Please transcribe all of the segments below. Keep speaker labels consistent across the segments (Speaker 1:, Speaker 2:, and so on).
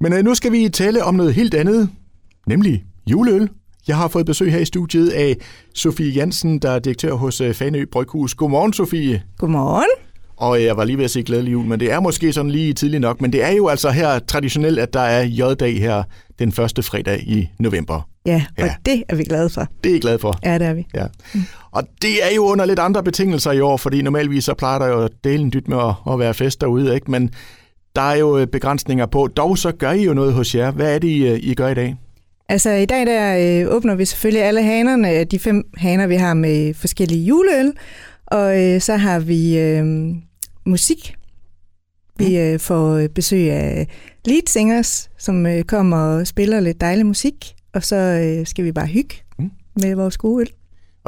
Speaker 1: Men øh, nu skal vi tale om noget helt andet, nemlig juleøl. Jeg har fået besøg her i studiet af Sofie Jansen, der er direktør hos øh, Fanø Bryghus. Godmorgen, Sofie.
Speaker 2: Godmorgen.
Speaker 1: Og jeg var lige ved at sige glædelig jul, men det er måske sådan lige tidligt nok. Men det er jo altså her traditionelt, at der er J-dag her den første fredag i november.
Speaker 2: Ja, og ja. det er vi glade for.
Speaker 1: Det er I glade for.
Speaker 2: Ja, det er vi.
Speaker 1: Ja. Og det er jo under lidt andre betingelser i år, fordi normalvis så plejer der jo at dele en dyt med at, at være fest derude, ikke? Men der er jo begrænsninger på. Dog så gør I jo noget hos jer. Hvad er det, I, I gør i dag?
Speaker 2: Altså i dag der øh, åbner vi selvfølgelig alle hanerne, de fem haner, vi har med forskellige juleøl, og øh, så har vi øh, musik. Vi mm. øh, får besøg af lead singers, som øh, kommer og spiller lidt dejlig musik, og så øh, skal vi bare hygge mm. med vores gode øl.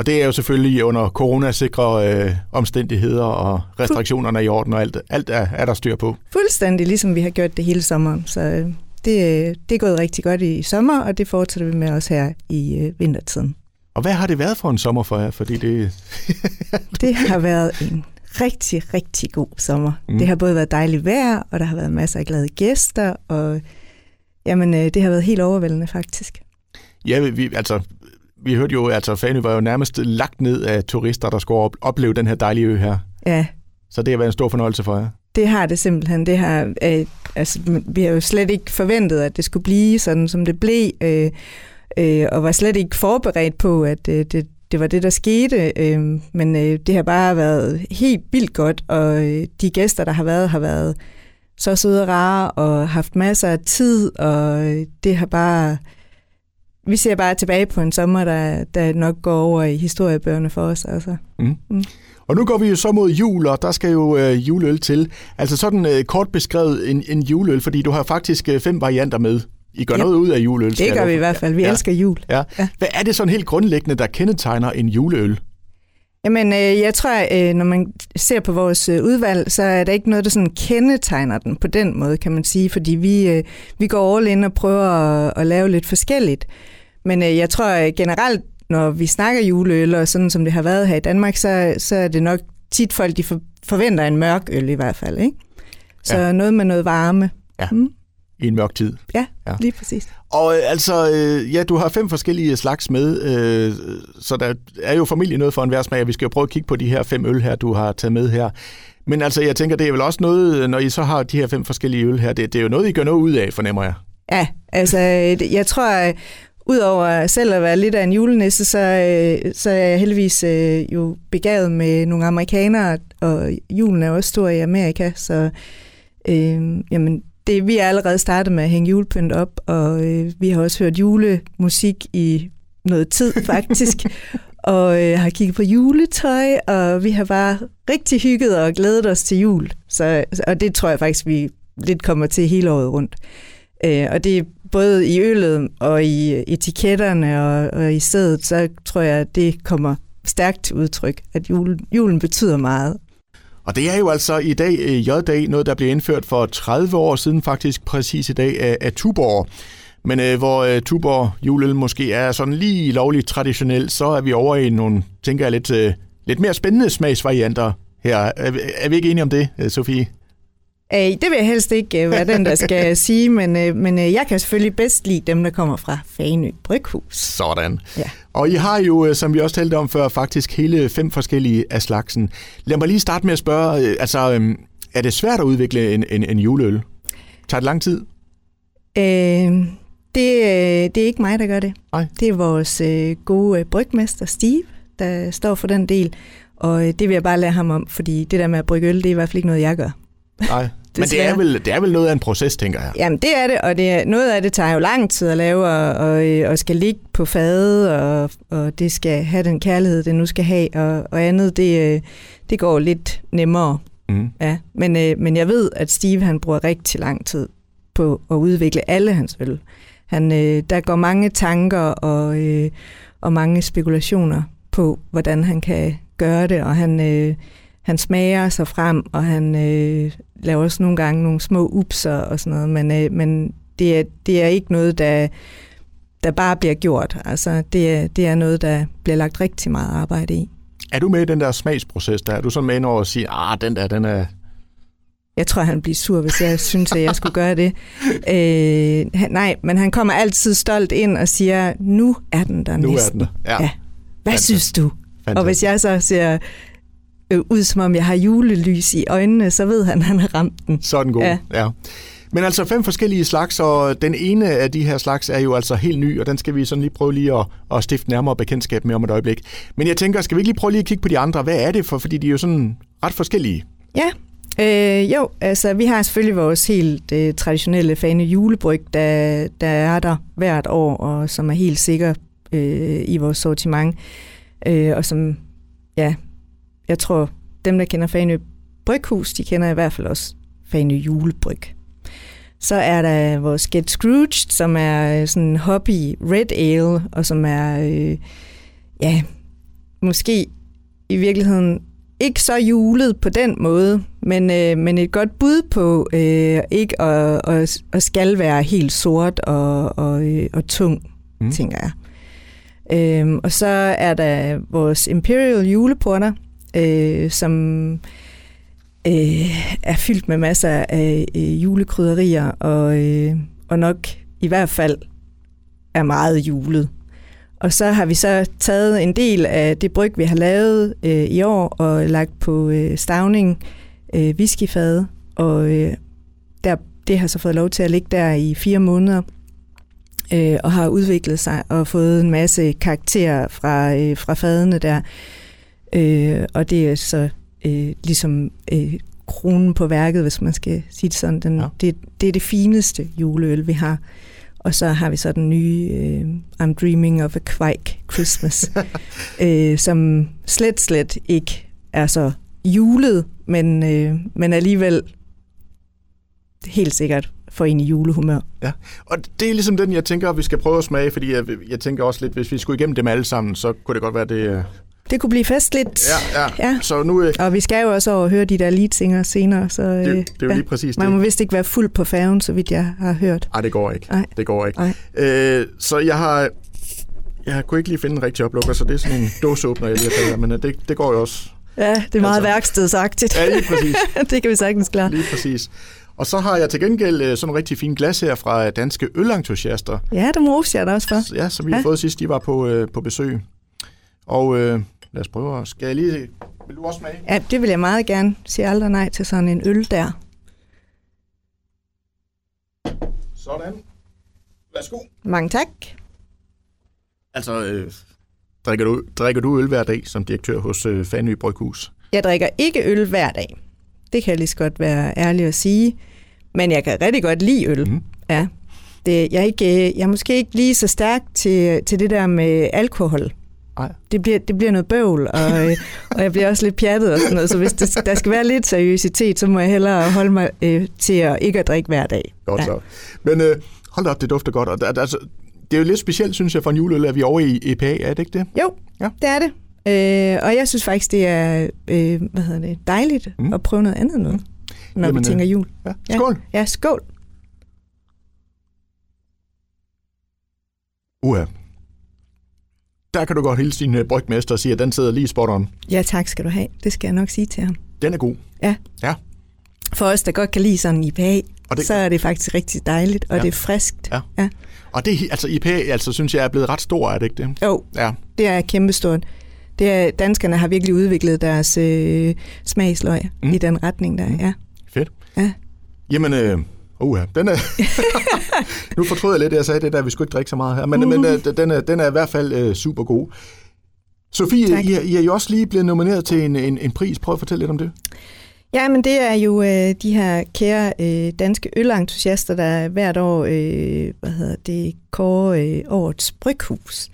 Speaker 1: Og det er jo selvfølgelig under coronasikre øh, omstændigheder, og restriktionerne er i orden, og alt, alt er, er der styr på.
Speaker 2: Fuldstændig, ligesom vi har gjort det hele sommeren. Så øh, det, det er gået rigtig godt i sommer, og det fortsætter vi med også her i øh, vintertiden.
Speaker 1: Og hvad har det været for en sommer for jer? Fordi det...
Speaker 2: det har været en rigtig, rigtig god sommer. Mm. Det har både været dejligt vejr, og der har været masser af glade gæster, og jamen, øh, det har været helt overvældende faktisk.
Speaker 1: Ja, vi, altså, vi hørte jo, at altså, Fanø var jo nærmest lagt ned af turister, der skulle opleve den her dejlige ø her.
Speaker 2: Ja.
Speaker 1: Så det har været en stor fornøjelse for jer.
Speaker 2: Det har det simpelthen. Det har, øh, altså, vi har jo slet ikke forventet, at det skulle blive sådan, som det blev, øh, øh, og var slet ikke forberedt på, at øh, det, det var det, der skete. Øh, men øh, det har bare været helt vildt godt, og øh, de gæster, der har været, har været så søde og rare, og haft masser af tid, og øh, det har bare... Vi ser bare tilbage på en sommer, der, der nok går over i historiebøgerne for os. Altså. Mm.
Speaker 1: Mm. Og nu går vi jo så mod jul, og der skal jo øh, juleøl til. Altså sådan øh, kort beskrevet en, en juleøl, fordi du har faktisk øh, fem varianter med. I gør ja. noget ud af juleøl.
Speaker 2: Det gør vi i hvert fald. Vi ja. elsker jul.
Speaker 1: Ja. ja. Hvad er det sådan helt grundlæggende, der kendetegner en juleøl?
Speaker 2: Jamen, øh, jeg tror, øh, når man ser på vores øh, udvalg, så er der ikke noget, der sådan kendetegner den på den måde, kan man sige, fordi vi, øh, vi går all in og prøver at, at lave lidt forskelligt. Men øh, jeg tror øh, generelt, når vi snakker juleøl, og sådan som det har været her i Danmark, så, så er det nok tit folk, de for, forventer en mørk øl i hvert fald. Ikke? Så ja. noget med noget varme.
Speaker 1: Ja. Mm. I en mørk tid.
Speaker 2: Ja, ja. lige præcis.
Speaker 1: Og øh, altså, øh, ja, du har fem forskellige slags med, øh, så der er jo familie noget for enhver smag, og vi skal jo prøve at kigge på de her fem øl her, du har taget med her. Men altså, jeg tænker, det er vel også noget, når I så har de her fem forskellige øl her, det, det er jo noget, I gør noget ud af, fornemmer jeg.
Speaker 2: Ja, altså, jeg tror, Udover selv at være lidt af en julenisse, så, øh, så er jeg heldigvis øh, jo begavet med nogle amerikanere, og julen er også stor i Amerika, så øh, jamen, det, vi er allerede startet med at hænge julepynt op, og øh, vi har også hørt julemusik i noget tid faktisk, og øh, har kigget på juletøj, og vi har bare rigtig hygget og glædet os til jul. Så, og det tror jeg faktisk, vi lidt kommer til hele året rundt. Øh, og det er både i øllet og i etiketterne og, og i stedet, så tror jeg, at det kommer stærkt udtryk, at julen, julen betyder meget.
Speaker 1: Og det er jo altså i dag øh, J-dag, noget der blev indført for 30 år siden faktisk præcis i dag af, af Tuborg. Men øh, hvor øh, Tuborg julen måske er sådan lige lovligt traditionel, så er vi over i nogle, tænker jeg, lidt, øh, lidt mere spændende smagsvarianter her. Er, er vi ikke enige om det, øh, Sofie?
Speaker 2: Øh, det vil jeg helst ikke øh, være den, der skal sige, men, øh, men jeg kan selvfølgelig bedst lide dem, der kommer fra Fanø Bryghus.
Speaker 1: Sådan. Ja. Og I har jo, som vi også talte om før, faktisk hele fem forskellige af slagsen. Lad mig lige starte med at spørge, altså, øhm, er det svært at udvikle en, en, en juleøl? Tager det lang tid?
Speaker 2: Øh, det, det er ikke mig, der gør det.
Speaker 1: Nej.
Speaker 2: Det er vores øh, gode brygmester Steve, der står for den del. Og det vil jeg bare lade ham om, fordi det der med at brygge øl, det er i hvert fald ikke noget, jeg gør.
Speaker 1: Nej, men det er, vel, det er vel noget af en proces, tænker jeg.
Speaker 2: Jamen det er det, og det er, noget af det tager jo lang tid at lave, og, og, og skal ligge på fadet, og, og det skal have den kærlighed, det nu skal have, og, og andet, det, det går lidt nemmere. Mm. Ja. Men, øh, men jeg ved, at Steve han bruger rigtig lang tid på at udvikle alle hans øl. Han, øh, der går mange tanker og, øh, og mange spekulationer på, hvordan han kan gøre det, og han... Øh, han smager sig frem, og han øh, laver også nogle gange nogle små upser og sådan noget, men, øh, men det, er, det er ikke noget, der, der bare bliver gjort. Altså, det, er, det er noget, der bliver lagt rigtig meget arbejde i.
Speaker 1: Er du med i den der smagsproces der? Er du sådan med over at sige, ah, den der, den er,
Speaker 2: Jeg tror, han bliver sur, hvis jeg synes, at jeg skulle gøre det. Øh, han, nej, men han kommer altid stolt ind og siger, nu er den der
Speaker 1: Nu er
Speaker 2: næsten.
Speaker 1: den der. Ja.
Speaker 2: Ja. Hvad
Speaker 1: Fantastisk.
Speaker 2: synes du?
Speaker 1: Fantastisk.
Speaker 2: Og hvis jeg så ser øh, ud, som om jeg har julelys i øjnene, så ved han, at han har ramt den.
Speaker 1: Så den god. Ja.
Speaker 2: Ja.
Speaker 1: ja. Men altså fem forskellige slags, og den ene af de her slags er jo altså helt ny, og den skal vi sådan lige prøve lige at, at stifte nærmere bekendtskab med om et øjeblik. Men jeg tænker, skal vi ikke lige prøve lige at kigge på de andre? Hvad er det for? Fordi de er jo sådan ret forskellige.
Speaker 2: Ja, øh, jo, altså vi har selvfølgelig vores helt øh, traditionelle fane julebryg, der, der er der hvert år, og som er helt sikker øh, i vores sortiment. Øh, og som, ja, jeg tror, dem der kender Fanø Bryghus, de kender i hvert fald også Fanø Julebryg. Så er der vores Get Scrooged, som er øh, sådan en hobby red ale, og som er, øh, ja, måske i virkeligheden ikke så julet på den måde, men, øh, men et godt bud på øh, ikke at, at, at skal være helt sort og, og, øh, og tung,
Speaker 1: mm.
Speaker 2: tænker jeg. Øhm, og så er der vores Imperial juleporter, øh, som øh, er fyldt med masser af øh, julekrydderier, og, øh, og nok i hvert fald er meget julet. Og så har vi så taget en del af det bryg, vi har lavet øh, i år, og lagt på øh, stavning øh, whiskyfad, og øh, der, det har så fået lov til at ligge der i fire måneder, øh, og har udviklet sig og fået en masse karakterer fra, øh, fra fadene der. Øh, og det er så øh, ligesom øh, kronen på værket, hvis man skal sige det sådan. Den,
Speaker 1: Ja.
Speaker 2: ja. det, det er det fineste juleøl, vi har. Og så har vi så den nye øh, I'm Dreaming of a Quake Christmas, øh, som slet, slet ikke er så julet, men, øh, men alligevel helt sikkert får en i julehumør.
Speaker 1: Og det er ligesom den, jeg tænker, vi skal prøve at smage, fordi jeg, jeg tænker også lidt, hvis vi skulle igennem dem alle sammen, så kunne det godt være det...
Speaker 2: Det kunne blive festligt.
Speaker 1: Ja, ja.
Speaker 2: ja.
Speaker 1: Så nu... øh,
Speaker 2: Og vi skal jo også over og høre de der leadsinger senere, så øh,
Speaker 1: Det, det er jo
Speaker 2: ja.
Speaker 1: lige præcis
Speaker 2: man må
Speaker 1: det.
Speaker 2: vist ikke være fuld på færgen, så vidt jeg har hørt.
Speaker 1: Nej, det går ikke.
Speaker 2: Nej.
Speaker 1: Det går ikke.
Speaker 2: Nej.
Speaker 1: Øh, så jeg har... Jeg kunne ikke lige finde en rigtig oplukker, så det er sådan en dåseåbner, jeg lige har taget men øh, det, det går jo også.
Speaker 2: Ja, det er meget
Speaker 1: Altså-
Speaker 2: værkstedsagtigt.
Speaker 1: Ja, lige præcis.
Speaker 2: det kan vi sagtens klare.
Speaker 1: Lige præcis. Og så har jeg til gengæld øh, sådan en rigtig fin glas her fra danske ølentusiaster,
Speaker 2: Ja, det roste jeg da også for.
Speaker 1: ja, som vi har
Speaker 2: Ja.
Speaker 1: fået sidst, de var på, øh, på besøg. Og øh, lad os prøve at... Skal jeg lige... Vil du også smage?
Speaker 2: Ja, det vil jeg meget gerne. Sige aldrig nej til sådan en øl der.
Speaker 1: Sådan. Værsgo.
Speaker 2: Mange tak.
Speaker 1: Altså, øh, drikker, du, drikker du øl hver dag som direktør hos øh, Fanø Bryghus?
Speaker 2: Jeg drikker ikke øl hver dag. Det kan jeg lige så godt være ærlig at sige. Men jeg kan rigtig godt lide øl.
Speaker 1: Mhm.
Speaker 2: Ja. Det, jeg, er ikke, jeg er måske ikke lige så stærk til, til det der med alkohol. Det bliver, det bliver noget bøvl, og, øh, og jeg bliver også lidt pjattet og sådan noget. Så hvis det, der skal være lidt seriøsitet, så må jeg hellere holde mig øh, til at ikke at drikke hver dag.
Speaker 1: Godt
Speaker 2: Ja.
Speaker 1: så. Men øh, hold op, det dufter godt. Og der, der, altså, det er jo lidt specielt, synes jeg, for en juleøl, at vi er over i EPA, er det ikke det?
Speaker 2: Jo,
Speaker 1: Ja.
Speaker 2: ja. det er det. Øh, og jeg synes faktisk, det er øh, hvad hedder det, dejligt
Speaker 1: Mm.
Speaker 2: mm. at prøve noget andet nu, når
Speaker 1: Jamen,
Speaker 2: vi tænker jul.
Speaker 1: Ja.
Speaker 2: Ja.
Speaker 1: Skål.
Speaker 2: Ja, skål.
Speaker 1: Uha. Der kan du godt hilse din øh, brygmester og sige, at den sidder lige spot on.
Speaker 2: Ja, tak skal du have. Det skal jeg nok sige til ham.
Speaker 1: Den er god.
Speaker 2: For os, der godt kan lide sådan en IPA,
Speaker 1: Og det...
Speaker 2: så er det faktisk rigtig dejligt, og
Speaker 1: Ja.
Speaker 2: ja. det er friskt.
Speaker 1: Ja.
Speaker 2: ja.
Speaker 1: Og det, altså IPA, altså, synes jeg er blevet ret stor, er det ikke det?
Speaker 2: Jo,
Speaker 1: Ja.
Speaker 2: det er kæmpestort. Det er, danskerne har virkelig udviklet deres øh, smagsløg
Speaker 1: Mm.
Speaker 2: mm. i den retning der,
Speaker 1: Mm.
Speaker 2: ja.
Speaker 1: Fedt.
Speaker 2: Ja.
Speaker 1: Jamen, øh, uha, den er... nu fortryder jeg lidt, at jeg sagde det der, vi skulle ikke drikke så meget her, men,
Speaker 2: Mhm.
Speaker 1: men øh, den, er, den er i hvert fald øh, super god. Sofie,
Speaker 2: Tak.
Speaker 1: I, er- I er jo også lige blevet nomineret til en, en, en pris. Prøv at fortælle lidt om det.
Speaker 2: Ja, men det er jo øh, de her kære øh, danske ølentusiaster, der hvert år, øh, hvad hedder det, kårer øh, årets bryghus.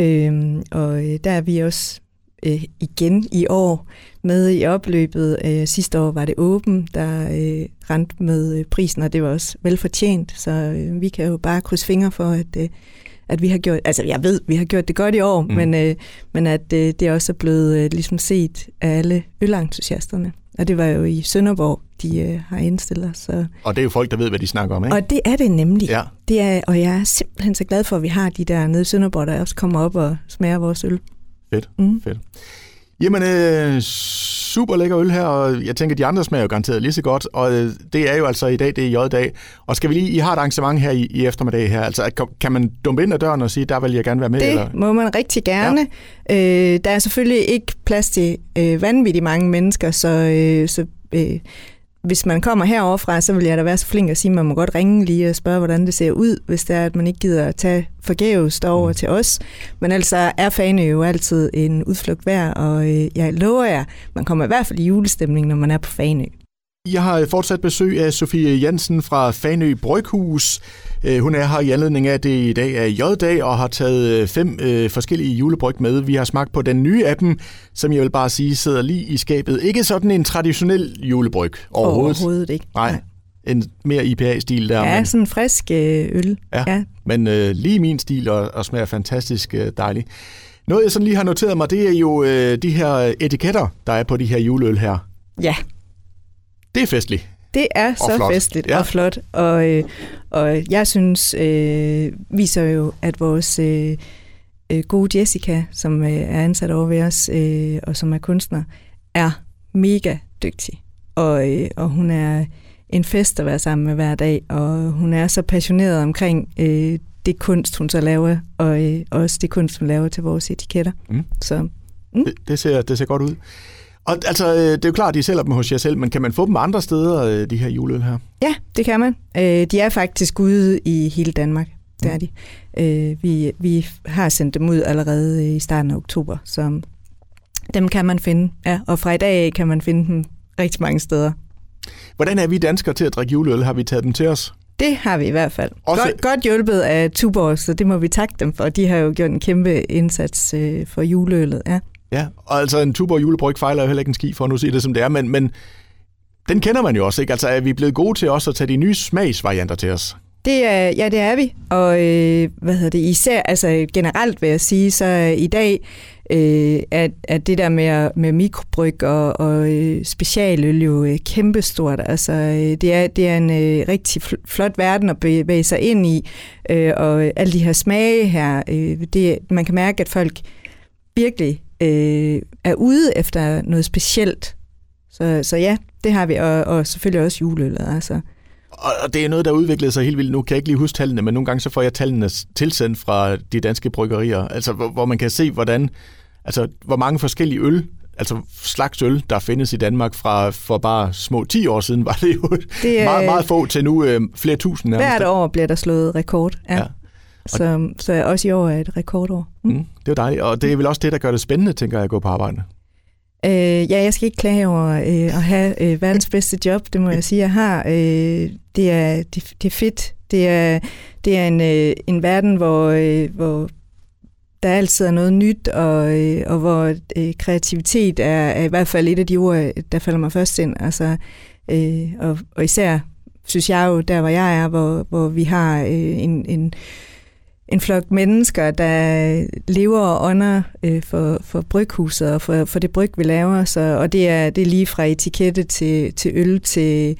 Speaker 2: Øhm, og øh, der er vi også øh, igen i år med i opløbet. Øh, sidste år var det Åben, der øh, rendte med øh, prisen, og det var også velfortjent. Så øh, vi kan jo bare krydse fingre for, at, øh, at vi har gjort, altså jeg ved, vi har gjort det godt i år,
Speaker 1: Mm.
Speaker 2: mm. men, øh, men at øh, det også er blevet øh, ligesom set af alle ølentusiasterne. Og det var jo i Sønderborg, de øh, har indstillet os. Så.
Speaker 1: Og det er jo folk, der ved, hvad de snakker om, ikke?
Speaker 2: Og det er det nemlig.
Speaker 1: Ja,
Speaker 2: Det er, og jeg er simpelthen så glad for, at vi har de der nede i Sønderborg, der også kommer op og smager vores øl.
Speaker 1: Fedt.
Speaker 2: Mm.
Speaker 1: fedt. Jamen, øh, super lækker øl her, og jeg tænker, de andre smager jo garanteret lige så godt, og øh, det er jo altså i dag, det er J-dag. Og skal vi lige, I har et arrangement her i, i eftermiddag her, altså kan man dumpe ind ad døren og sige, der vil jeg gerne være med?
Speaker 2: Det
Speaker 1: eller?
Speaker 2: må man rigtig gerne. Ja. Øh, der er selvfølgelig ikke plads til øh, vanvittigt mange mennesker, så, øh, så øh, hvis man kommer herover fra, så vil jeg da være så flink at sige, at man må godt ringe lige og spørge, hvordan det ser ud, hvis det er, at man ikke gider at tage forgæves derover mm. til os. Men altså er Fane jo altid en udflugt værd, og øh, jeg lover jer, man kommer i hvert fald i julestemning, når man er på Fanø.
Speaker 1: Jeg har fortsat besøg af Sofie Jensen fra Fanø Bryghus. Øh, hun er her i anledning af, det i dag er J-dag og har taget øh, fem øh, forskellige julebryg med. Vi har smagt på den nye af dem, som jeg vil bare sige sidder lige i skabet. Ikke sådan en traditionel julebryg overhovedet.
Speaker 2: Overhovedet ikke.
Speaker 1: Nej, en mere IPA-stil der.
Speaker 2: Ja, men, sådan en frisk øl.
Speaker 1: Ja, ja. men øh, lige min stil og, og smager fantastisk øh, dejligt. Noget, jeg sådan lige har noteret mig, det er jo øh, de her etiketter, der er på de her juleøl her.
Speaker 2: Ja.
Speaker 1: Det er festligt.
Speaker 2: Det er så
Speaker 1: flot.
Speaker 2: festligt
Speaker 1: Ja.
Speaker 2: og flot, og, øh, og jeg synes, øh, viser jo, at vores øh, øh, gode Jessica, som øh, er ansat over ved os, øh, og som er kunstner, er mega dygtig. Og, øh, og hun er en fest at være sammen med hver dag, og hun er så passioneret omkring øh, det kunst, hun så laver, og øh, også det kunst, hun laver til vores etiketter.
Speaker 1: Mm.
Speaker 2: Så
Speaker 1: Det, det, ser, det ser godt ud. Og altså, øh, det er jo klart, at I sælger dem hos jer selv, men kan man få dem andre steder, øh, de her juleøl her?
Speaker 2: Ja, det kan man. Øh, de er faktisk ude i hele Danmark. Det er de. Vi, vi har sendt dem ud allerede i starten af oktober, så dem kan man finde. Ja, og fra i dag kan man finde dem rigtig mange steder.
Speaker 1: Hvordan er vi danskere til at drikke juleøl? Har vi taget dem til os?
Speaker 2: Det har vi i hvert fald.
Speaker 1: Også-
Speaker 2: Godt, godt hjulpet af Tuborg, så det må vi takke dem for. De har jo gjort en kæmpe indsats øh, for juleølet. Ja.
Speaker 1: Ja, og altså en Tuborg julebryg fejler jo heller ikke en ski, for at nu sige det som det er, men, men den kender man jo også, ikke? Altså er vi blevet gode til også at tage de nye smagsvarianter til os?
Speaker 2: Det er, ja, det er vi. Og øh, hvad hedder det, især, altså generelt vil jeg sige, så øh, i dag øh, at, at det der med, med mikrobryg og, og øh, specialøl jo øh, kæmpestort. Altså, øh, det, er, det er en øh, rigtig flot verden at bevæge sig ind i, øh, og alle de her smage her, øh, det, man kan mærke, at folk virkelig øh, er ude efter noget specielt. Så, så ja, det har vi, og, og selvfølgelig også juleølet. Altså.
Speaker 1: Og det er noget, der udviklede sig helt vildt. Nu kan jeg ikke lige huske tallene, men nogle gange så får jeg tallene tilsendt fra de danske bryggerier, altså hvor, hvor man kan se, hvordan, altså hvor mange forskellige øl, altså slags øl, der findes i Danmark fra for bare små 10 år siden, var det jo
Speaker 2: Det
Speaker 1: meget, meget få til nu øh, flere tusind. nærmest.
Speaker 2: Hvert år bliver der slået rekord. Ja.
Speaker 1: Ja.
Speaker 2: Så, så også i år er et rekordår. Mm.
Speaker 1: Mm, det er dejligt, og det er vel også det, der gør det spændende, tænker jeg, at gå på arbejde.
Speaker 2: Øh, ja, jeg skal ikke klage over øh, at have øh, verdens bedste job, det må jeg sige, jeg har. Øh, det, er, det, det er fedt. Det er, det er en, øh, en verden, hvor, øh, hvor der altid er noget nyt, og, øh, og hvor øh, kreativitet er, er i hvert fald et af de ord, der falder mig først ind. Altså, øh, og, og især synes jeg jo, der hvor jeg er, hvor, hvor vi har øh, en, en, en flok mennesker, der lever og ånder øh, for, for bryghuset og for, for det bryg, vi laver. Så, og det er, det er lige fra etikette til, til øl, til,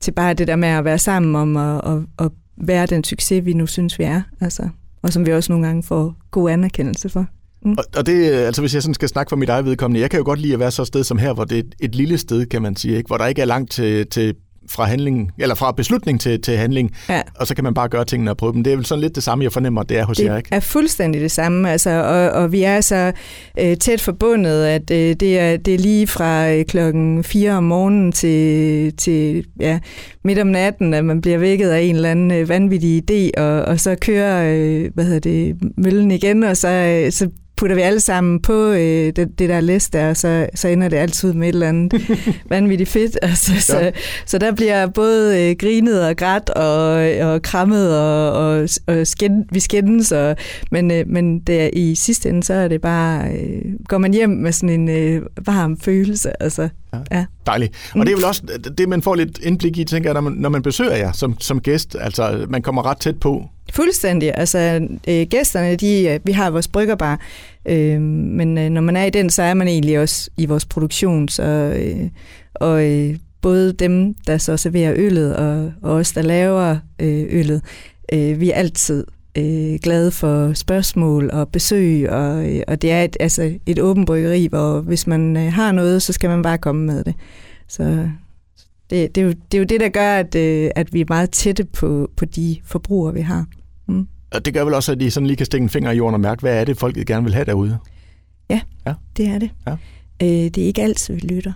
Speaker 2: til bare det der med at være sammen om at, at, at være den succes, vi nu synes, vi er. Altså, og som vi også nogle gange får god anerkendelse for. Mm.
Speaker 1: Og, og det, altså hvis jeg sådan skal snakke for mit eget vedkommende, jeg kan jo godt lide at være så et sted som her, hvor det er et, et lille sted, kan man sige, ikke? hvor der ikke er langt til, til fra handling, eller fra beslutning til, til handling,
Speaker 2: Ja.
Speaker 1: og så kan man bare gøre tingene og prøve dem. Det er vel sådan lidt det samme, jeg fornemmer, det er hos jer,
Speaker 2: Det
Speaker 1: ikke?
Speaker 2: er fuldstændig det samme, altså, og, og vi er så øh, tæt forbundet, at øh, det, er, det er lige fra øh, klokken 4 om morgenen til, til ja, midt om natten, at man bliver vækket af en eller anden øh, vanvittig idé, og, og så kører øh, hvad hedder det, møllen igen, og så, øh, så putter vi alle sammen på øh, det, det der liste og så, så ender det altid med et eller andet vanvittigt fedt. Altså,
Speaker 1: Ja.
Speaker 2: så, så der bliver både øh, grinet og grædt og, og krammet, og, og, og skænd, vi skændes, og, men, øh, men det i sidste ende, så er det bare, øh, går man hjem med sådan en øh, varm følelse. Altså,
Speaker 1: Dejligt. Og det er vel også det, man får lidt indblik i, tænker jeg, når man, når man besøger jer som, som gæst. Altså, man kommer ret tæt på.
Speaker 2: Fuldstændig. Altså, øh, gæsterne, de, øh, vi har vores bryggerbar, øh, men øh, når man er i den, så er man egentlig også i vores produktion. Så, øh, og øh, både dem, der så serverer øllet, og, og os, der laver øh, øllet, øh, vi er altid øh, glade for spørgsmål og besøg, og, øh, og det er et, altså et åbent bryggeri, hvor hvis man øh, har noget, så skal man bare komme med det. Så det, det, er, jo, det er jo det, der gør, at, øh, at vi er meget tætte på, på de forbrugere, vi har. Mm.
Speaker 1: Og det gør vel også, at I sådan lige kan stikke en finger i jorden og mærke, hvad er det, folket gerne vil have derude?
Speaker 2: Ja, ja. det er det. Ja. Øh, det er ikke altid, vi lytter.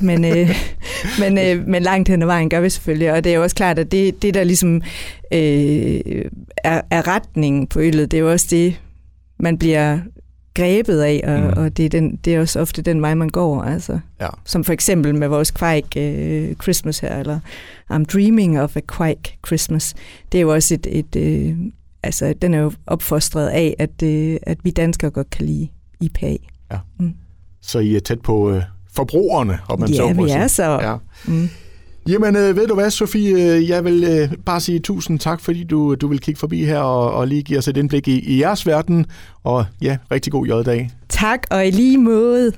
Speaker 2: men, øh, men, øh, men langt hen ad vejen gør vi selvfølgelig. Og det er jo også klart, at det, det der ligesom øh, er, er retningen på øllet, det er jo også det, man bliver grebet af, og, mm. og det, er den, det er også ofte den vej, man går. Altså. Ja. Som for eksempel med vores Quake uh, Christmas her, eller I'm Dreaming of a Quake Christmas. Det er jo også et, et uh, altså den er jo opfostret af, at, uh, at vi danskere godt kan lide IPA. Ja.
Speaker 1: Mm. Så I er tæt på uh, forbrugerne, om man
Speaker 2: ja,
Speaker 1: så
Speaker 2: må vi er så. Ja. Mm.
Speaker 1: Jamen, øh, ved du hvad, Sofie? Øh, jeg vil øh, bare sige tusind tak, fordi du, du vil kigge forbi her og, og lige give os et indblik i, i jeres verden. Og ja, rigtig god jøddag.
Speaker 2: Tak, og i lige måde.